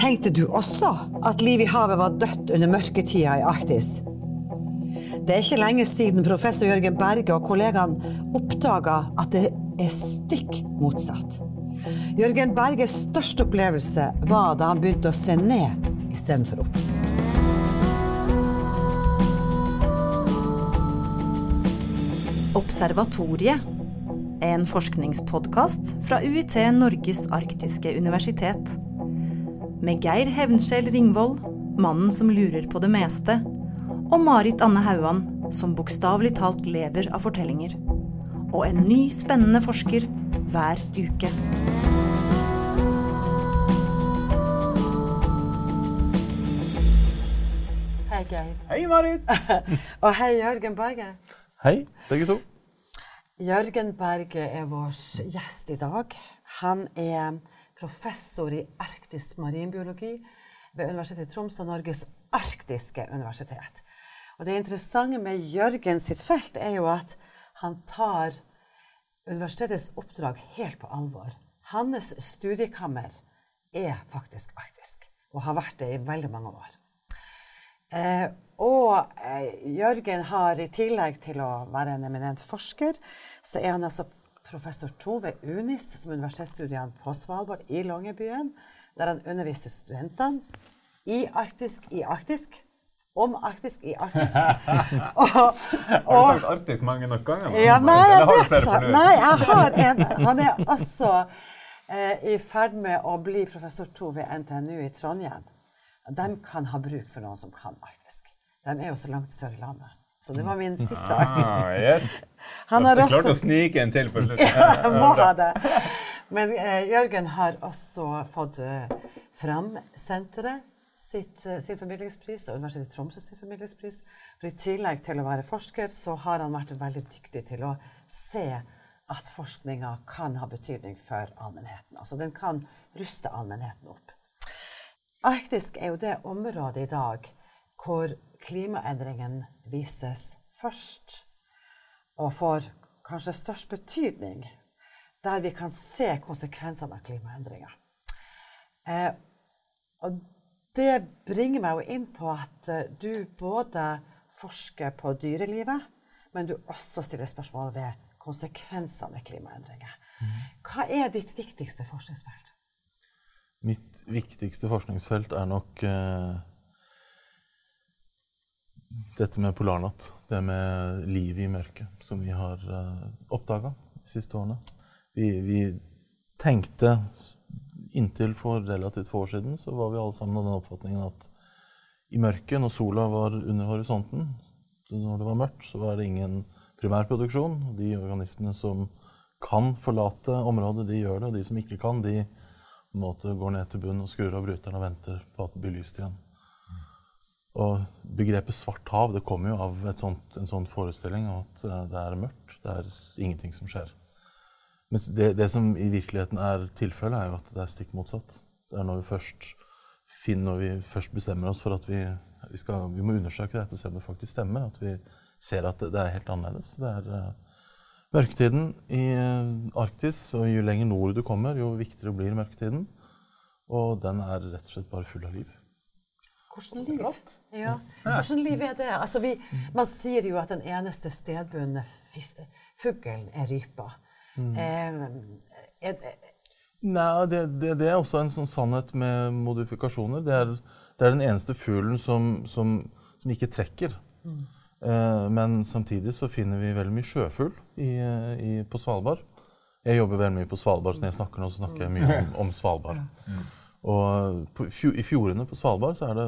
Tenkte du også at livet i havet var dødt under mørketida i Arktis? Det er ikke lenge siden professor Jørgen Berge og kollegaene oppdaga at det er stikk motsatt. Jørgen Berges største opplevelse var da han begynte å se ned istedenfor opp. Observatoriet, en forskningspodkast fra UiT Norges arktiske universitet. Med Geir Hevnskjell Ringvold, mannen som lurer på det meste, og Marit Anne Hauan, som bokstavelig talt lever av fortellinger. Og en ny, spennende forsker hver uke. Hei, Geir. Hei, Marit. Og hei, Jørgen Berge. Hei, begge to. Jørgen Berge er vår gjest i dag. Han er professor i arktisk marinbiologi ved Universitetet i Tromsø, Norges arktiske universitet. Og det interessante med Jørgen sitt felt er jo at han tar universitetets oppdrag helt på alvor. Hans studiekammer er faktisk arktisk, og har vært det i veldig mange år. Eh, og eh, Jørgen har i tillegg til å være en eminent forsker, så er han altså professor to ved UNIS, som er universitetsstudiene på Svalbard i Longyearbyen, der han underviste studentene i arktisk i arktisk, om arktisk i arktisk. og, har du sagt arktisk mange nok ganger? Ja, nei, jeg vet det. Nei, jeg har en. Han er altså eh, i ferd med å bli professor to ved NTNU i Trondheim. De kan ha bruk for noen som kan arktisk. De er jo så langt sør i landet. Så det var min siste arktisk. Ah, yes. Han har også klarte å snike en til på slutten. ja, må ha det. Men eh, Jørgen har også fått eh, Fram-senteret sitt, eh, sin formidlingspris og Universitetet i Tromsø sin formidlingspris. For i tillegg til å være forsker, så har han vært veldig dyktig til å se at forskninga kan ha betydning for allmennheten. Altså den kan ruste allmennheten opp. Arktisk er jo det området i dag hvor klimaendringen vises først og får kanskje størst betydning, der vi kan se konsekvensene av klimaendringer. Eh, og det bringer meg jo inn på at eh, du både forsker på dyrelivet, men du også stiller spørsmål ved konsekvensene av klimaendringer. Hva er ditt viktigste forskningsfelt? Mitt viktigste forskningsfelt er nok eh, dette med polarnatt. Det med livet i mørket, som vi har eh, oppdaga de siste årene. Vi, vi tenkte inntil for relativt få år siden så var vi alle sammen av den oppfatningen at i mørket, når sola var under horisonten, når det var mørkt, så var det ingen primærproduksjon. De organismene som kan forlate området, de gjør det. Og de som ikke kan, de måte går ned til bunnen og skrur av bryteren og venter på at det blir lyst igjen. Og begrepet svart hav det kommer jo av sånt, en sånn forestilling om at eh, det er mørkt. Det er ingenting som skjer. Mens det, det som i virkeligheten er tilfellet, er jo at det er stikk motsatt. Det er når vi først finner, når vi først bestemmer oss for at vi, vi, skal, vi må undersøke dette og se om det faktisk stemmer, at vi ser at det, det er helt annerledes. Det er uh, mørketiden i uh, Arktis, og jo lenger nord du kommer, jo viktigere blir mørketiden. Og den er rett og slett bare full av liv. Hvordan liv? Ja. Hvordan liv er det? Altså vi, man sier jo at den eneste stedbundne fuglen er rypa. Eh, er, det- Nei, det, det, det er også en sånn sannhet med modifikasjoner. Det er, det er den eneste fuglen som, som, som ikke trekker. Eh, men samtidig så finner vi veldig mye sjøfugl i, i, på Svalbard. Jeg jobber veldig mye på Svalbard, så når jeg snakker nå, så snakker jeg mye om, om Svalbard. Og på, i fjordene på Svalbard så er det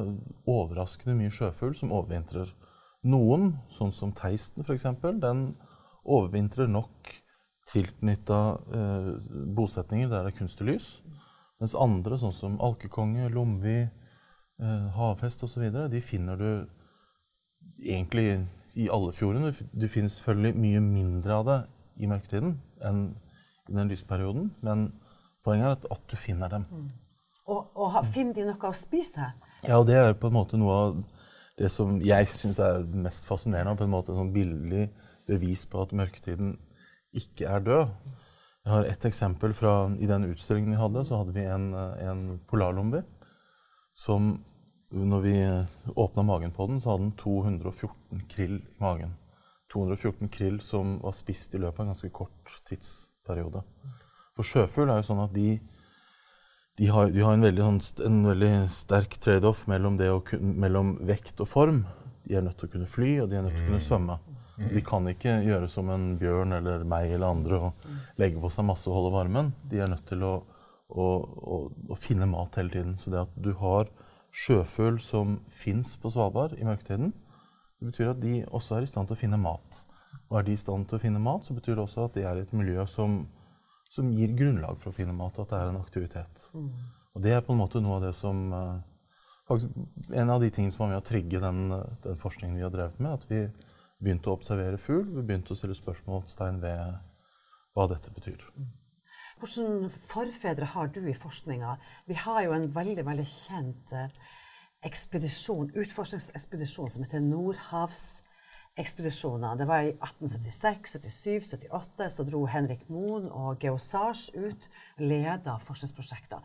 overraskende mye sjøfugl som overvintrer. Noen, sånn som teisten f.eks., den overvintrer nok tilknytta eh, bosetninger der det er kunstig lys. Mens andre, sånn som alkekonge, lomvi, eh, havhest osv., de finner du egentlig i alle fjordene. Det finnes selvfølgelig mye mindre av det i mørketiden enn i den lysperioden, men poenget er at, at du finner dem. og, og ha- finner de noe å spise? Ja, og det er på en måte noe av det som jeg syns er mest fascinerende, og på en måte sånn billig bevis på at mørketiden ikke er død. Jeg har et eksempel fra I den utstillingen vi hadde, så hadde vi en, eh, en polarlomvi som Når vi åpna magen på den, så hadde den 214 krill i magen. 214 krill som var spist i løpet av en ganske kort tidsperiode. For sjøfugl er jo sånn at de, de, har, de har en, veldig, sånn en veldig sterk trade-off mellom, mellom vekt og form. De er nødt til å kunne fly, og de er nødt til å kunne svømme. Så de kan ikke gjøre som en bjørn eller meg eller andre og legge på seg masse og holde varmen. De er nødt til å, å, å, å finne mat hele tiden. Så det at du har sjøfugl som fins på Svalbard i mørketiden, det betyr at de også er i stand til å finne mat. Og er de i stand til å finne mat, så betyr det også at de er i et miljø som, som gir grunnlag for å finne mat, at det er en aktivitet. Og det er på en måte noe av det som eh, faktisk En av de tingene som var med å trigge den, den forskningen vi har drevet med, at vi begynte å observere fugl, vi begynte å stille spørsmålstegn ved hva dette betyr. Hvilke forfedre har du i forskninga? Vi har jo en veldig veldig kjent eh, ekspedisjon, utforskningsekspedisjon som heter Nordhavsekspedisjonene. Det var i 1876, 77, 78 så dro Henrik Moen og Geo Sars ut leda forskningsprosjekter.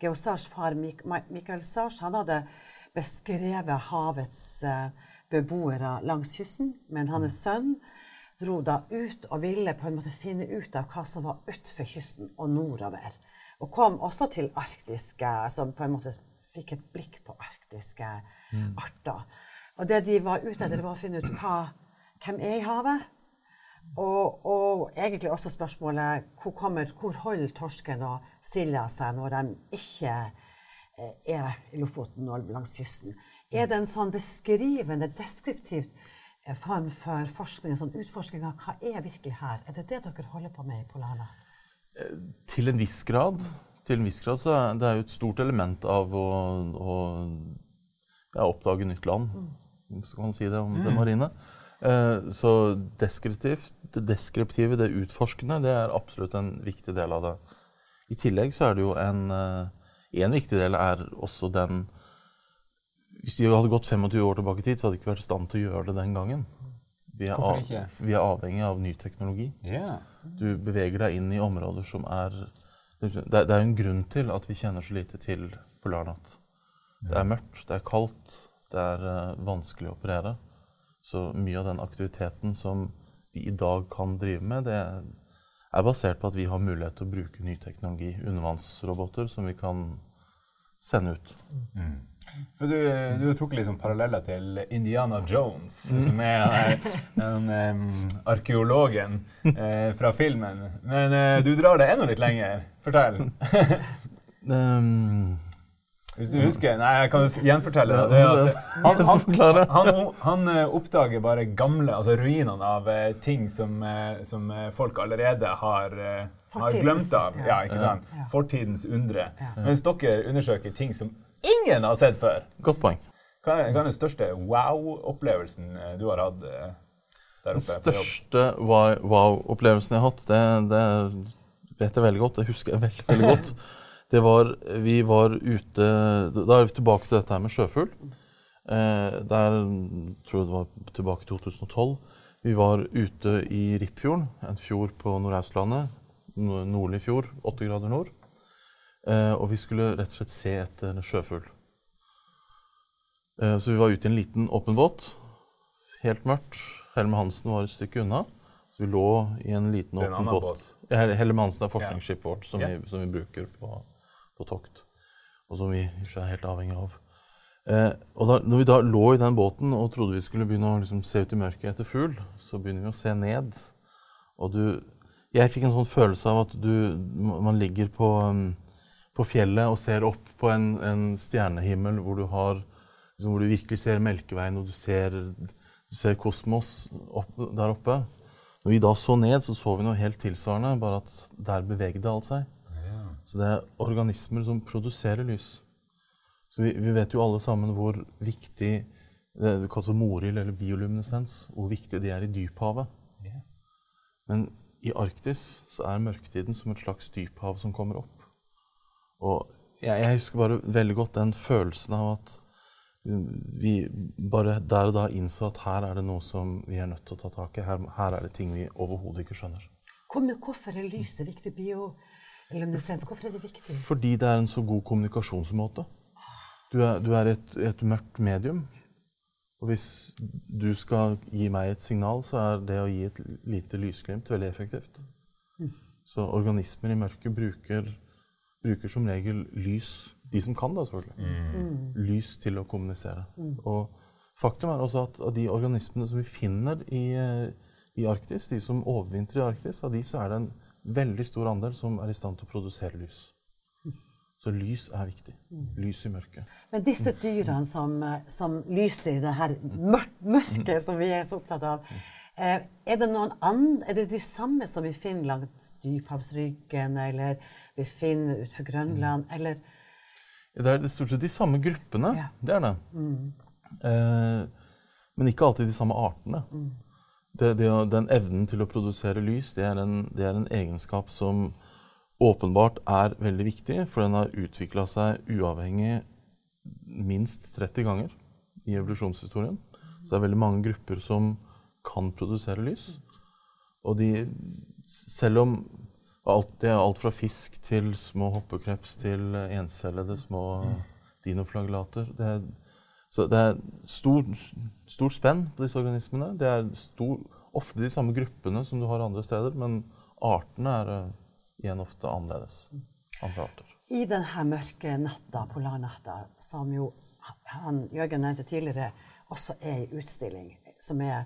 Geo Sars far Michael Sars han hadde beskrevet havets eh, beboere langs kysten, men hans sønn dro da ut og ville på en måte finne ut av hva som var utenfor kysten og nordover. Og kom også til arktiske, som på en måte fikk et blikk på arktiske arter. Og det de var ute etter, det var å finne ut hva, hvem er i havet. Og, og egentlig også spørsmålet hvor, kommer, hvor holder torsken og silda seg når de ikke eh, er i Lofoten og langs kysten? Er det en sånn beskrivende, deskriptivt form for forskning, sånn utforsking av hva er virkelig her? Er det det dere holder på med i Polana? Til en viss grad. Til en viss grad så er det jo et stort element av å, å ja, oppdage nytt land, skal man si det om det marine. Eh, så deskriptivt, det deskriptive, det utforskende, det er absolutt en viktig del av det. I tillegg så er det jo en eh, En viktig del er også den Hvis vi hadde gått 25 år tilbake i tid, så hadde vi ikke vært i stand til å gjøre det den gangen. Vi er, av, vi er avhengig av ny teknologi. Ja. Du beveger deg inn i områder som er Det er, det er en grunn til at vi kjenner så lite til polarnatt. Det er mørkt, det er kaldt, det er uh, vanskelig å operere. Så mye av den aktiviteten som vi i dag kan drive med, det er basert på at vi har mulighet til å bruke ny teknologi, undervannsroboter, som vi kan sende ut. For du, du tok liksom paralleller til Indiana Jones, som er eh, den um, arkeologen uh, fra filmen. Men uh, du drar det enda litt lenger. Fortell. Um, Hvis du husker Nei, jeg kan gjenfortelle det. det. er at Han, han, han, han eh, oppdager bare gamle, altså ruinene av ting som, som folk allerede har, har glemt av. ja. Ja, ikke sant? Fortidens undre. Mens dere undersøker ting som ingen har sett før. godt poeng. Hva er, hva er den største wow-opplevelsen eh, du har hatt eh, der oppe Den største wow- wow-opplevelsen jeg har hatt, det, det vet jeg veldig godt. Det husker jeg veldig, veldig godt. Det var Vi var ute Da er vi tilbake til dette her med sjøfugl. Eh, der tror jeg det var tilbake i 2012. Vi var ute i Rippfjorden, en fjord på Nordøstlandet. Nordlig fjord, 80 grader nord. Eh, og vi skulle rett og slett se etter sjøfugl. Eh, så vi var ute i en liten åpen båt. Helt mørkt. Helme Hansen var et stykke unna. Så vi lå i en liten en åpen båt. båt. Ja, Helme Hansen er forskningsskipet vårt som, yeah. vi, som vi bruker på, på tokt. Og som vi er helt avhengig av. Eh, og da, når vi da lå i den båten og trodde vi skulle begynne å liksom, se ut i mørket etter fugl, så begynner vi å se ned. Og du Jeg fikk en sånn følelse av at du Man ligger på, um, på fjellet og ser opp på en, en stjernehimmel hvor du har liksom, Hvor du virkelig ser Melkeveien, og du ser, du ser kosmos opp, der oppe. Når vi da så ned, så så vi noe helt tilsvarende, bare at der bevegde alt seg. Så det er organismer som produserer lys. Så vi, vi vet jo alle sammen hvor viktig det du kaller moril eller bioluminescens, hvor viktig de er i dyphavet. Ja. Men i Arktis så er mørketiden som et slags dyphav som kommer opp. Og jeg, jeg husker bare veldig godt den følelsen av at vi bare der og da innså at her er det noe som vi er nødt til å ta tak i. Her, her er det ting vi overhodet ikke skjønner. Hvorfor er lyset viktig? Bioluminescens, hvorfor er det viktig? Fordi det er en så god kommunikasjonsmåte. Du er, du er et, et mørkt medium. Og hvis du skal gi meg et signal, så er det å gi et lite lysglimt veldig effektivt. Så organismer i mørket bruker, bruker, som regel lys De som kan, da, selvfølgelig. Mm. Lys til å kommunisere. Mm. Og faktum er også at av de organismene som vi finner i, i Arktis, de som overvintrer i Arktis, av de så er det en veldig stor andel som er i stand til å produsere lys. Så lys er viktig. Lys i mørket. Men disse dyrene som, som lyser i det her mørket som vi er så opptatt av, eh, er det, noen andre, er det de samme som vi finner langs dyphavsryggen, eller vi finner utenfor Grønland, eller Det er stort sett de samme gruppene. Ja. Det er det. Mm. Eh, men ikke alltid de samme artene. Mm. Det, det, den evnen til å produsere lys, det er en, det er en egenskap som åpenbart er veldig viktig, for den har utvikla seg uavhengig minst 30 ganger i evolusjonshistorien. Så det er veldig mange grupper som kan produsere lys. Og de, selv om alt, det er alt fra fisk til små hoppekreps til encellede små dinoflagellater det er, Så det er stort stor spenn på disse organismene. Det er stor, ofte de samme gruppene som du har andre steder, men artene er igjen ofte annerledes. Andre arter. I denne mørke natta, polarnatta, som jo han, Jørgen nevnte tidligere, også er i utstilling, som er,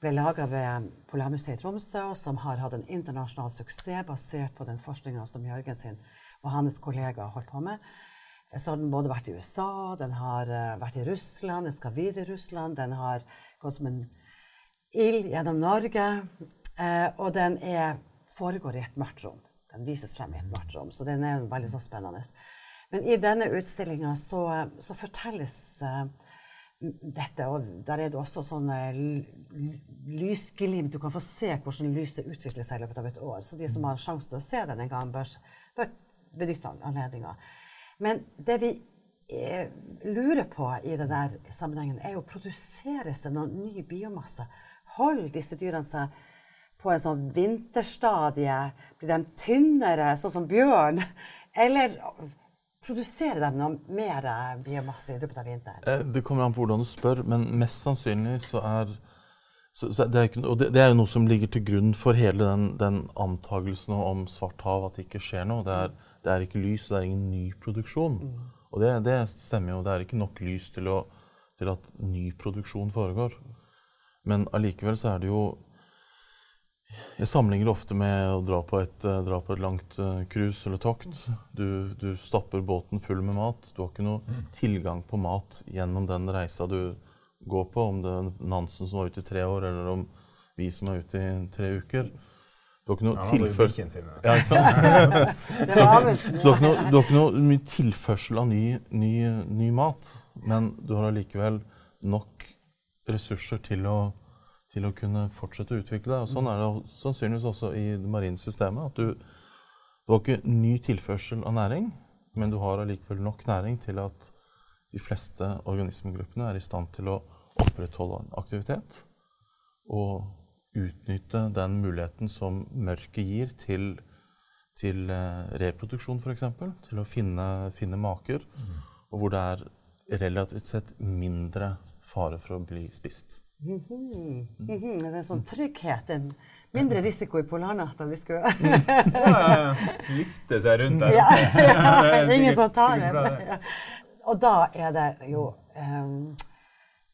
ble laga ved Polarmuseet i Tromsø, og som har hatt en internasjonal suksess basert på den forskninga som Jørgen sin og hans kollegaer holdt på med. Så har den både vært i USA, den har uh, vært i Russland, den skal videre i Russland, den har gått som en ild gjennom Norge, uh, og den er, foregår i et mørkt rom. Den vises frem i et mørkt rom, så den er veldig så spennende. Men i denne utstillinga så, så, fortelles dette, og der er det også sånne lysglimt. Du kan få se hvordan lyset utvikler seg i løpet av et år. Så de som har sjanse til å se den en gang, bør, bør benytte anledninga. Men det vi eh, lurer på i denne sammenhengen, er jo produseres det noen ny biomasse? Holder disse dyrene seg på en sånn vinterstadie? Blir de tynnere, sånn som bjørn? Eller produserer de noe mer biomasse i løpet av vinteren? Eh, det kommer an på hvordan du spør, men mest sannsynlig så er så, så det, er ikke, og det, det, er jo noe som ligger til grunn for hele den, den antakelsen om svart hav, at det ikke skjer noe. Det er, det er ikke lys, og det er ingen ny produksjon. Mm. Og det, det, stemmer jo. Det er ikke nok lys til, å, til at ny produksjon foregår. Men allikevel så er det jo jeg sammenligner det ofte med å dra på et, uh, dra på et langt uh, cruise eller tokt. Du, du, stapper båten full med mat. Du har ikke noe tilgang på mat gjennom den reisa du går på, om det er Nansen som var ute i tre år, eller om vi som er ute i tre uker. Du har ikke noe tilførsel ja, ikke du, har ikke noe, du har ikke noe tilførsel av ny, ny, ny mat, men du har allikevel nok ressurser til å til å kunne fortsette å utvikle deg. Og sånn er det sannsynligvis også i det marine systemet. at du, du har ikke ny tilførsel av næring, men du har allikevel nok næring til at de fleste organismegruppene er i stand til å opprettholde en aktivitet og utnytte den muligheten som mørket gir til, til eh, reproduksjon, f.eks. Til å finne, finne maker, mm. og hvor det er relativt sett mindre fare for å bli spist. Mm -hmm. Mm -hmm. Det er en sånn trygghet. En mindre risiko i polarnatta. Vi skulle ja, Liste seg rundt der. ja, ingen som tar en. Og da er det jo um,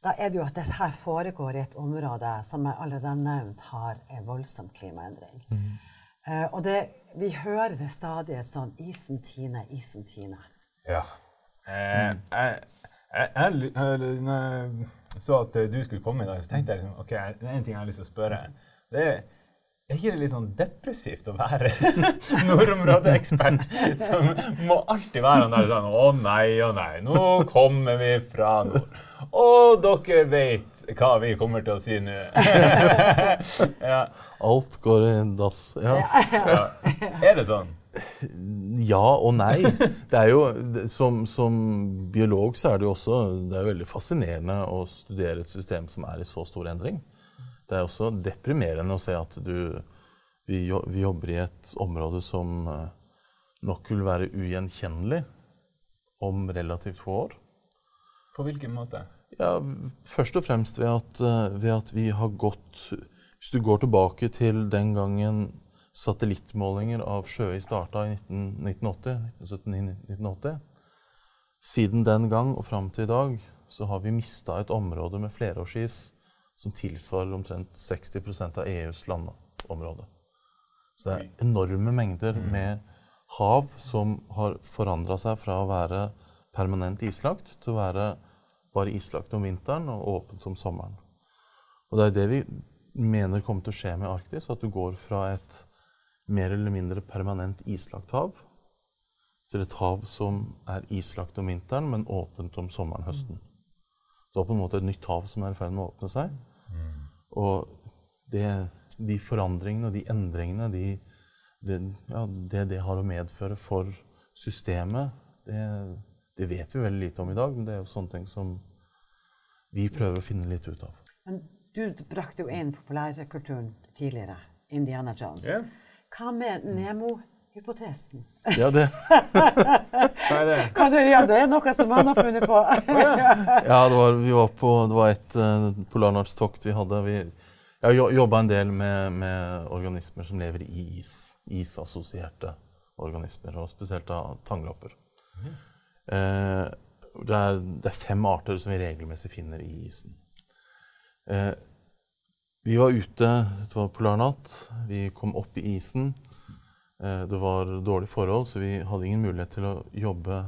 da er det jo at dette her foregår i et område som jeg allerede har nevnt har en voldsom klimaendring. Mm. Uh, og det, vi hører det stadig et sånn isen tiner, isen tiner. Ja. Eh, jeg, jeg, jeg, jeg så at eh, du skulle komme i dag, så tenkte jeg liksom, ok, det er en ting jeg har lyst til å spørre. Det er, er ikke det litt sånn depressivt å være nordområdeekspert som må alltid være han der sånn Å nei, å nei, nå kommer vi fra nord. Og dere vet hva vi kommer til å si nå. ja. Alt går i dass. Ja. ja. Er det sånn? Ja og nei. Det er jo, som, som, biolog så er det jo også det er veldig fascinerende å studere et system som er i så stor endring. Det er også deprimerende å se at du Vi, vi jobber i et område som eh, nok vil være ugjenkjennelig om relativt få år. På hvilken måte? Ja, Først og fremst ved at, eh, ved at vi har gått Hvis du går tilbake til den gangen satellittmålinger av sjøis starta i 1980, 1979-1980 Siden den gang og fram til i dag så har vi mista et område med flerårsis som tilsvarer omtrent 60% av EUs landområde. Så det er enorme mengder med hav som har forandra seg fra å være permanent islagt til å være bare islagt om vinteren og åpent om sommeren. Og det er det vi mener kommer til å skje med Arktis, at du går fra et mer eller mindre permanent islagt hav til et hav som er islagt om vinteren, men åpent om sommeren og høsten. Det er på en måte et nytt hav som er i ferd med å åpne seg. Og det, de forandringene og de endringene, de, det, ja, det det har å medføre for systemet, det, det vet vi veldig lite om i dag. Men det er jo sånne ting som vi prøver å finne litt ut av. Men du brakte jo inn populærkulturen tidligere. Indiana Jones. Ja. Hva med Nemo-hypotesen? Ja, det, er det? Ja, det er noe som han har funnet på. ja, det var, vi var på, det var et uh, polarnartstokt vi hadde. Vi, jeg har jobba en del med, med organismer som lever i is. Isassosierte organismer, og spesielt av tanglopper. Eh, det, er, det er fem arter som vi regelmessig finner i isen. Eh, vi var ute, det var polarnatt, vi kom opp i isen. Eh, det var dårlige forhold, så vi hadde ingen mulighet til å jobbe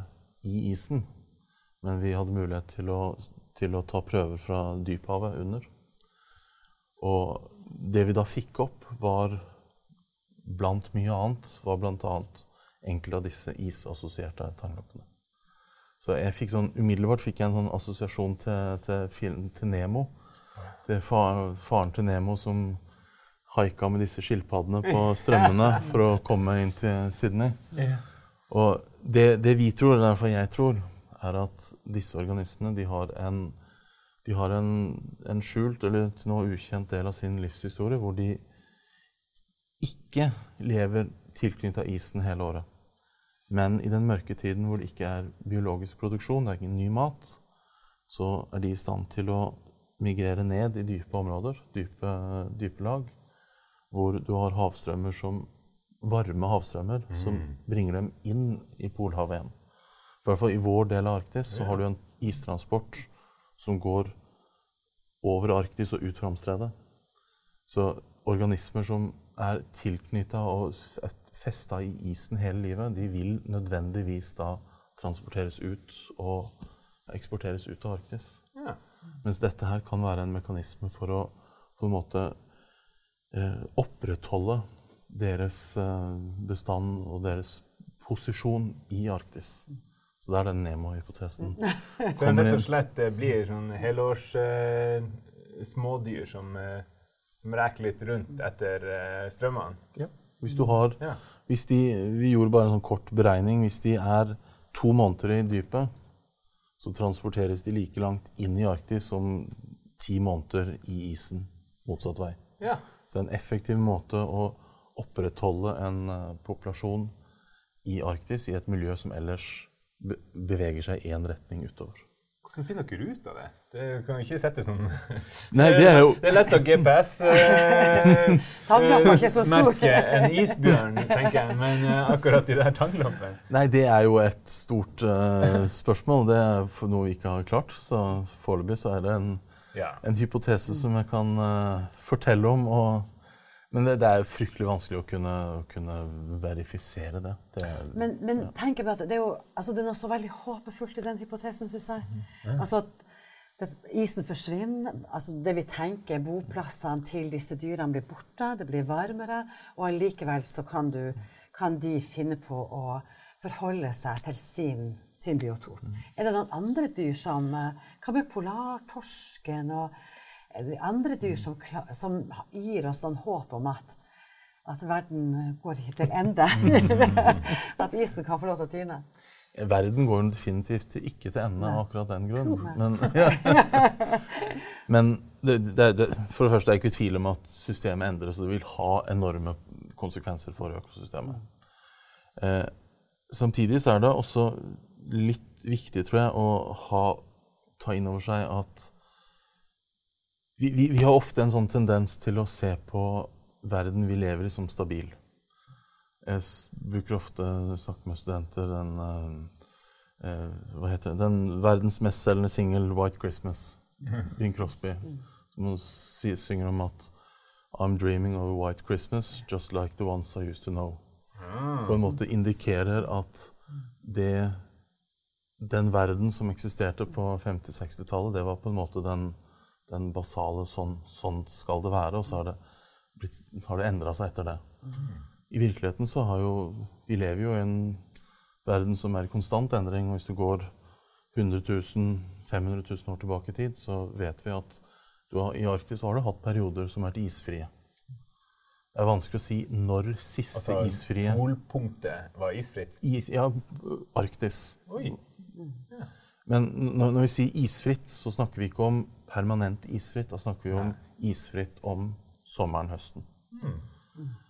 i isen. Men vi hadde mulighet til å, til å ta prøver fra dyphavet under. Og det vi da fikk opp, var blant mye annet, var bl.a. enkelte av disse isassosierte tangloppene. Så jeg fikk sånn, umiddelbart fikk jeg en sånn assosiasjon til, til, til Nemo. Det er faren til Nemo som haika med disse skilpaddene på strømmene for å komme inn til Sydney. Og det, det vi tror, eller i hvert fall jeg tror, er at disse organismene de har en, de har en, en skjult eller til nå ukjent del av sin livshistorie hvor de ikke lever tilknytta isen hele året. Men i den mørke tiden hvor det ikke er biologisk produksjon, det er ikke ny mat, så er de i stand til å migrere ned i dype områder, dype, dype lag, hvor du har havstrømmer som varme havstrømmer som bringer dem inn i Polhavet igjen. I hvert fall i vår del av Arktis så har du en istransport som går over Arktis og ut Framstredet. Så organismer som er tilknytta og festa i isen hele livet, de vil nødvendigvis da transporteres ut og eksporteres ut av Arktis. Ja. Mens dette her kan være en mekanisme for å på en måte eh, opprettholde deres eh, bestand og deres posisjon i Arktis. Så det er den Nemo-hypotesen. Så det rett og slett eh, blir sånn helårs eh, smådyr som, eh, som reker litt rundt etter eh, strømmene. Hvis du har Ja. hvis de, Vi gjorde bare en sånn kort beregning. Hvis de er to måneder i dypet, så transporteres de like langt inn i Arktis som ti måneder i isen motsatt vei. ja. Så en effektiv måte å opprettholde en eh, populasjon i Arktis i et miljø som ellers beveger seg i én retning utover. Hvordan finner dere ut av det? Det kan jo ikke sette sånn Nei, det er jo Det er lett å GPS eh, er merke en isbjørn, tenker jeg, men akkurat akkurat det her tannlappene Nei, det er jo et stort uh, spørsmål. Det er noe vi ikke har klart. Så foreløpig så er det en, Ja. en hypotese som jeg kan uh, fortelle om. Og, men det, det er jo fryktelig vanskelig å kunne, å kunne verifisere det. det er, Men, men tenk på at det er jo altså det er noe så veldig håpefullt i den hypotesen, syns jeg. Altså at det, isen forsvinner. altså Det vi tenker, boplassene til disse dyrene blir borte, det blir varmere, og allikevel så kan, du, kan de finne på å forholde seg til sin, sin biotop. Er det noen andre dyr som eh, Hva med polartorsken og andre dyr som, som gir oss noen håp om at at verden går ikke til ende. at isen kan få lov til å tine. Verden går definitivt ikke til ende av akkurat den grunn. Men, ja. Men, men det, det, det, for det første er jeg ikke i tvil om at systemet endres, og det vil ha enorme konsekvenser for økosystemet. Eh, samtidig så er det også litt viktig, tror jeg, å ha, ta inn over seg at vi, vi, vi, har ofte en sånn tendens til å se på verden vi lever i, som stabil. Jeg bruker ofte snakke med studenter den eh, eh, Hva heter det? Den verdensmestselgende singel 'White Christmas'. Bing Crosby. Som synger om at I'm dreaming of a white Christmas just like the ones I used to know. På en måte indikerer at det Den verden som eksisterte på 50-60-tallet, det var på en måte den, den basale sånn, sånn, skal det være. Og så har det, blitt, har det endra seg etter det. I virkeligheten så har jo Vi lever jo i en verden som er i konstant endring. og Hvis du går 100 000, 500 000 år tilbake i tid, så vet vi at har, i Arktis har du hatt perioder som har vært isfrie. Det er vanskelig å si når siste altså, isfrie Polpunktet var isfritt? Is, ja, Arktis. Oi. Ja. Men når, når, vi sier isfritt, så snakker vi ikke om permanent isfritt. Da snakker vi om isfritt om sommeren, høsten. Mm.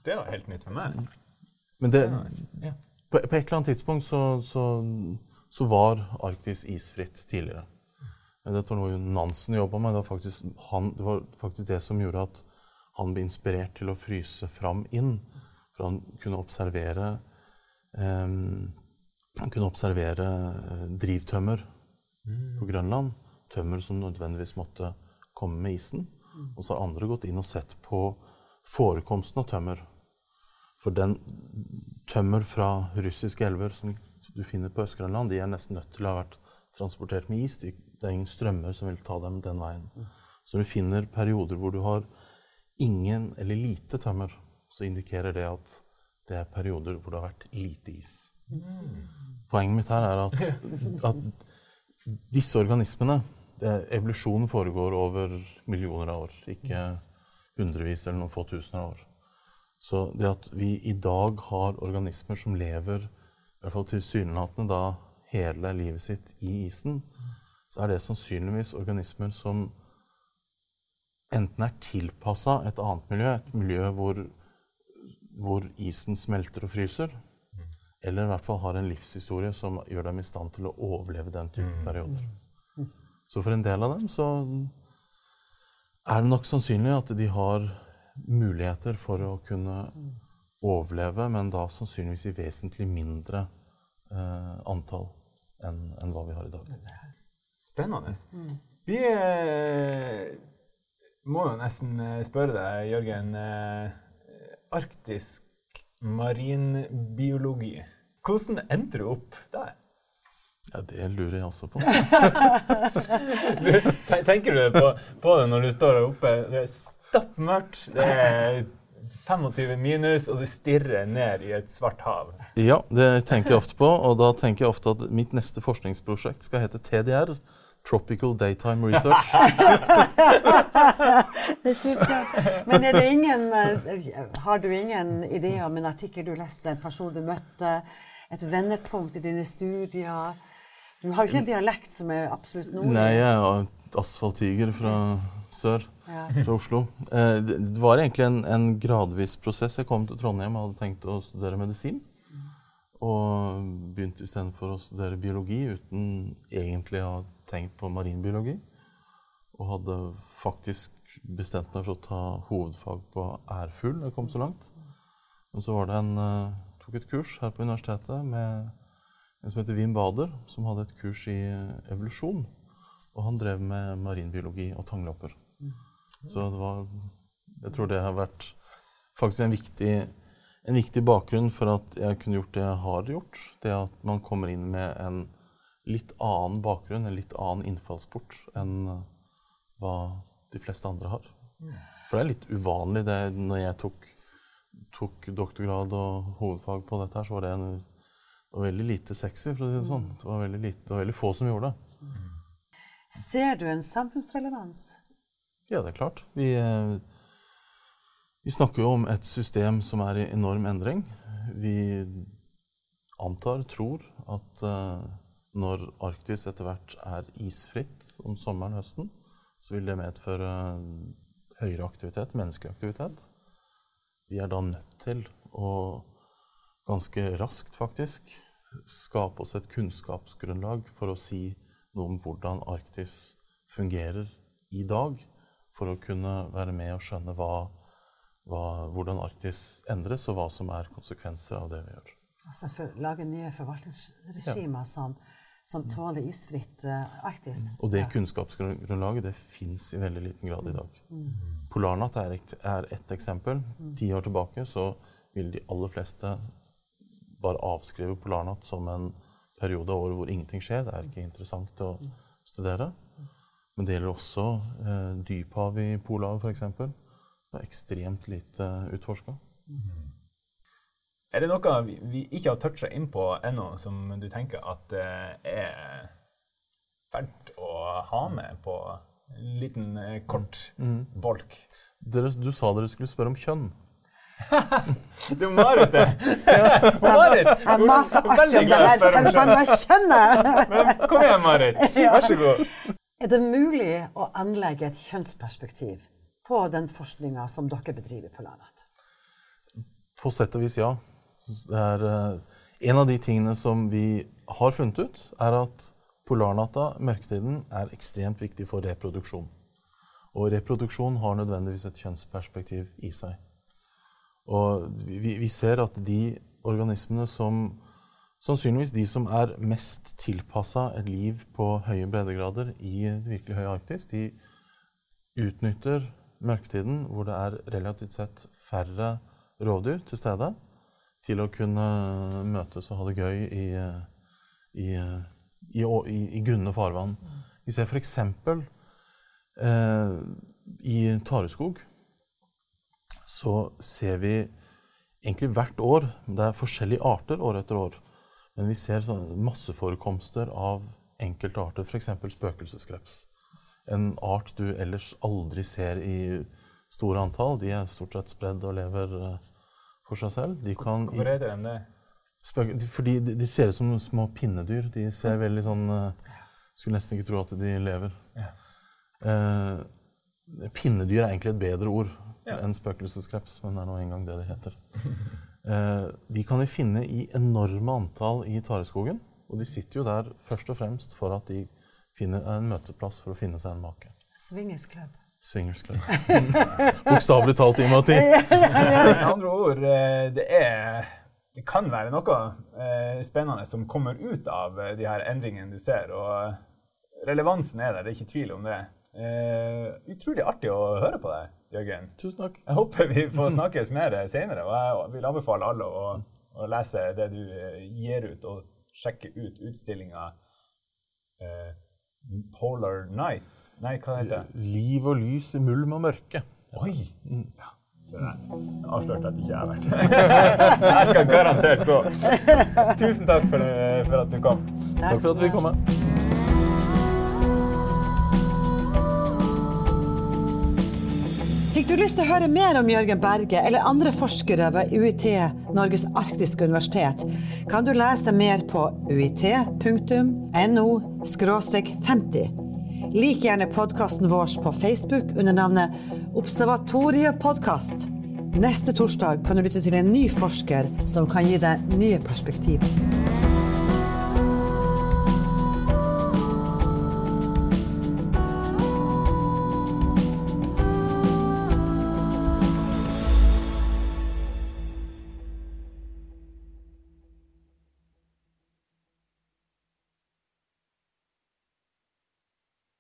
Det var helt nytt for meg. Men det, ja. på, på, et eller annet tidspunkt så, så, så, var Arktis isfritt tidligere. Dette var noe Nansen jobba med. Det var, faktisk, han, det var faktisk det som gjorde at han ble inspirert til å fryse fram inn. For han kunne observere eh, Han kunne observere eh, drivtømmer mm. På Grønland. Tømmer som nødvendigvis måtte komme med isen. Og så har andre gått inn og sett på forekomsten av tømmer. For den tømmer fra russiske elver som du finner på Øst-Grønland, de er nesten nødt til å ha vært transportert med is. Det er ingen strømmer som vil ta dem den veien. Så når du finner perioder hvor du har ingen eller lite tømmer, så indikerer det at det er perioder hvor det har vært lite is. Poenget mitt her er at, at disse organismene Evolusjonen foregår over millioner av år, ikke hundrevis eller noen få tusener av år. Så det at vi i dag har organismer som lever i hvert fall tilsynelatende da hele livet sitt i isen, så er det sannsynligvis organismer som enten er tilpassa et annet miljø, et miljø hvor, hvor, isen smelter og fryser, eller i hvert fall har en livshistorie som gjør dem i stand til å overleve den type mm. perioder. Så for en del av dem så er det nok sannsynlig at de har muligheter for å kunne overleve, men da sannsynligvis i vesentlig mindre eh, antall enn en hva vi har i dag. Spennende. Mm. Vi eh, må jo nesten eh, spørre deg, Jørgen. Eh, arktisk marinbiologi. Hvordan endte du opp der? Ja, Det lurer jeg også på. Tenker du på, på, det når du står der oppe? Det er stappmørkt. Det er 25 minus, og du stirrer ned i et svart hav. Ja, det tenker jeg ofte på. Og da tenker jeg ofte at mitt neste forskningsprosjekt skal hete TDR. Tropical Daytime Research. Men er det ingen, eh, har du ingen idé om en artikkel du leste, en person du møtte, et vendepunkt i dine studier? Du har jo ikke en dialekt som er absolutt nordlig? Nei, jeg er asfalttiger fra sør. Ja. Fra Oslo. Eh, det var egentlig en, en, gradvis prosess. Jeg kom til Trondheim og hadde tenkt å studere medisin. Og begynte istedenfor å studere biologi uten egentlig å ha tenkt på marinbiologi. Og hadde faktisk bestemt meg for å ta hovedfag på ærfugl jeg kom så langt. Men så var det en, uh, tok et kurs her på universitetet med en som heter Wim Bader, som hadde et kurs i evolusjon. Og han drev med marinbiologi og tanglopper. Så det var Jeg tror det har vært faktisk en viktig, en viktig bakgrunn for at jeg kunne gjort det jeg har gjort. Det at man kommer inn med en litt annen bakgrunn, en litt annen innfallsport enn hva de fleste andre har. For det er litt uvanlig. det Når jeg tok, tok doktorgrad og hovedfag på dette, her, så var det en det var veldig lite sexy, for å si det sånn. Det var veldig, lite, det var veldig få som gjorde det. Ser du en samfunnsrelevans? Ja, det er klart. Vi, eh, vi snakker jo om et system som er i enorm endring. Vi antar, tror, at uh, når Arktis etter hvert er isfritt om sommeren og høsten, så vil det medføre høyere aktivitet, menneskelig aktivitet. Vi er da nødt til å ganske raskt, faktisk, skape oss et kunnskapsgrunnlag for å si noe om hvordan Arktis fungerer i dag, for å kunne være med og skjønne hva, hva, hvordan Arktis endres, og hva som er konsekvenser av det vi gjør. Altså for å lage nye forvaltningsregimer som, som tåler isfritt uh, Arktis. Og det kunnskapsgrunnlaget det fins i veldig liten grad i dag. Polarnatt er ett er ett eksempel. Ti år tilbake så ville de aller fleste bare avskrive Polarnatt som en periode av året hvor ingenting skjer. Det er ikke interessant å studere. Men det gjelder også eh, dyphavet i Polhavet f.eks. Det er ekstremt lite utforska. Er det noe vi, vi ikke har toucha inn på ennå, som du tenker at eh, er verdt å ha med på en liten, eh, kort bolk? Dere, du sa dere skulle spørre om kjønn. du Marit, det! Marit! Jeg maser alltid om det her, Kan jeg bare kjenner. Kom igjen, Marit. Vær så god. Er det mulig å anlegge et kjønnsperspektiv på den forskninga som dere bedriver på Lanat? På sett og vis, ja. Det er, eh, en av de tingene som vi har funnet ut, er at polarnatta, mørketiden, er ekstremt viktig for reproduksjon. Og reproduksjon har nødvendigvis et kjønnsperspektiv i seg. Og vi, vi ser at de organismene som Sannsynligvis de som er mest tilpassa et liv på høye breddegrader i det virkelig høye Arktis, de utnytter mørketiden, hvor det er relativt sett færre rovdyr til stede, til å kunne møtes og ha det gøy i, i, i, i, i grunne farvann. Vi ser f.eks. Eh, i Tareskog så ser vi egentlig hvert år Det er forskjellige arter år etter år. Men vi ser masseforekomster av enkelte arter, f.eks. spøkelseskreps. En art du ellers aldri ser i store antall. De er stort sett spredd og lever eh, for seg selv. De kan Hvorfor heter de det? Fordi de, de ser ut som små pinnedyr. De ser veldig sånn eh, Skulle nesten ikke tro at de lever. Ja. Eh, pinnedyr er egentlig et bedre ord Ja. enn spøkelseskreps, men det er nå engang det det heter. Eh, de kan vi finne i enorme antall i tareskogen. Og de sitter jo der først og fremst for at de finner en møteplass for å finne seg en make. Swingersklubb. Swingers Club. Bokstavelig talt, i og med andre ord, eh, det er Det kan være noe eh, spennende som kommer ut av eh, de her endringene du ser, og relevansen er der, det er ikke tvil om det. Eh, utrolig artig å høre på deg, Jørgen. Tusen takk. Jeg håper vi får snakkes mer senere, og jeg vil anbefale alle å, å lese det du gir ut, og sjekke ut utstillinga eh, Polar Night Nei, hva heter det? Liv og lys i mulm og mørke. Oi! Ja, se der. Avslørte at ikke jeg har vært her. Jeg skal garantert gå. Tusen takk for, for at du kom. Takk for at vi kom. med. Fikk du lyst til å høre mer om Jørgen Berge eller andre forskere ved UiT Norges arktiske universitet, kan du lese mer på uit.no 50. Lik gjerne podkasten vår på Facebook under navnet Observatoriepodkast. Neste torsdag kan du lytte til en ny forsker som kan gi deg nye perspektiver.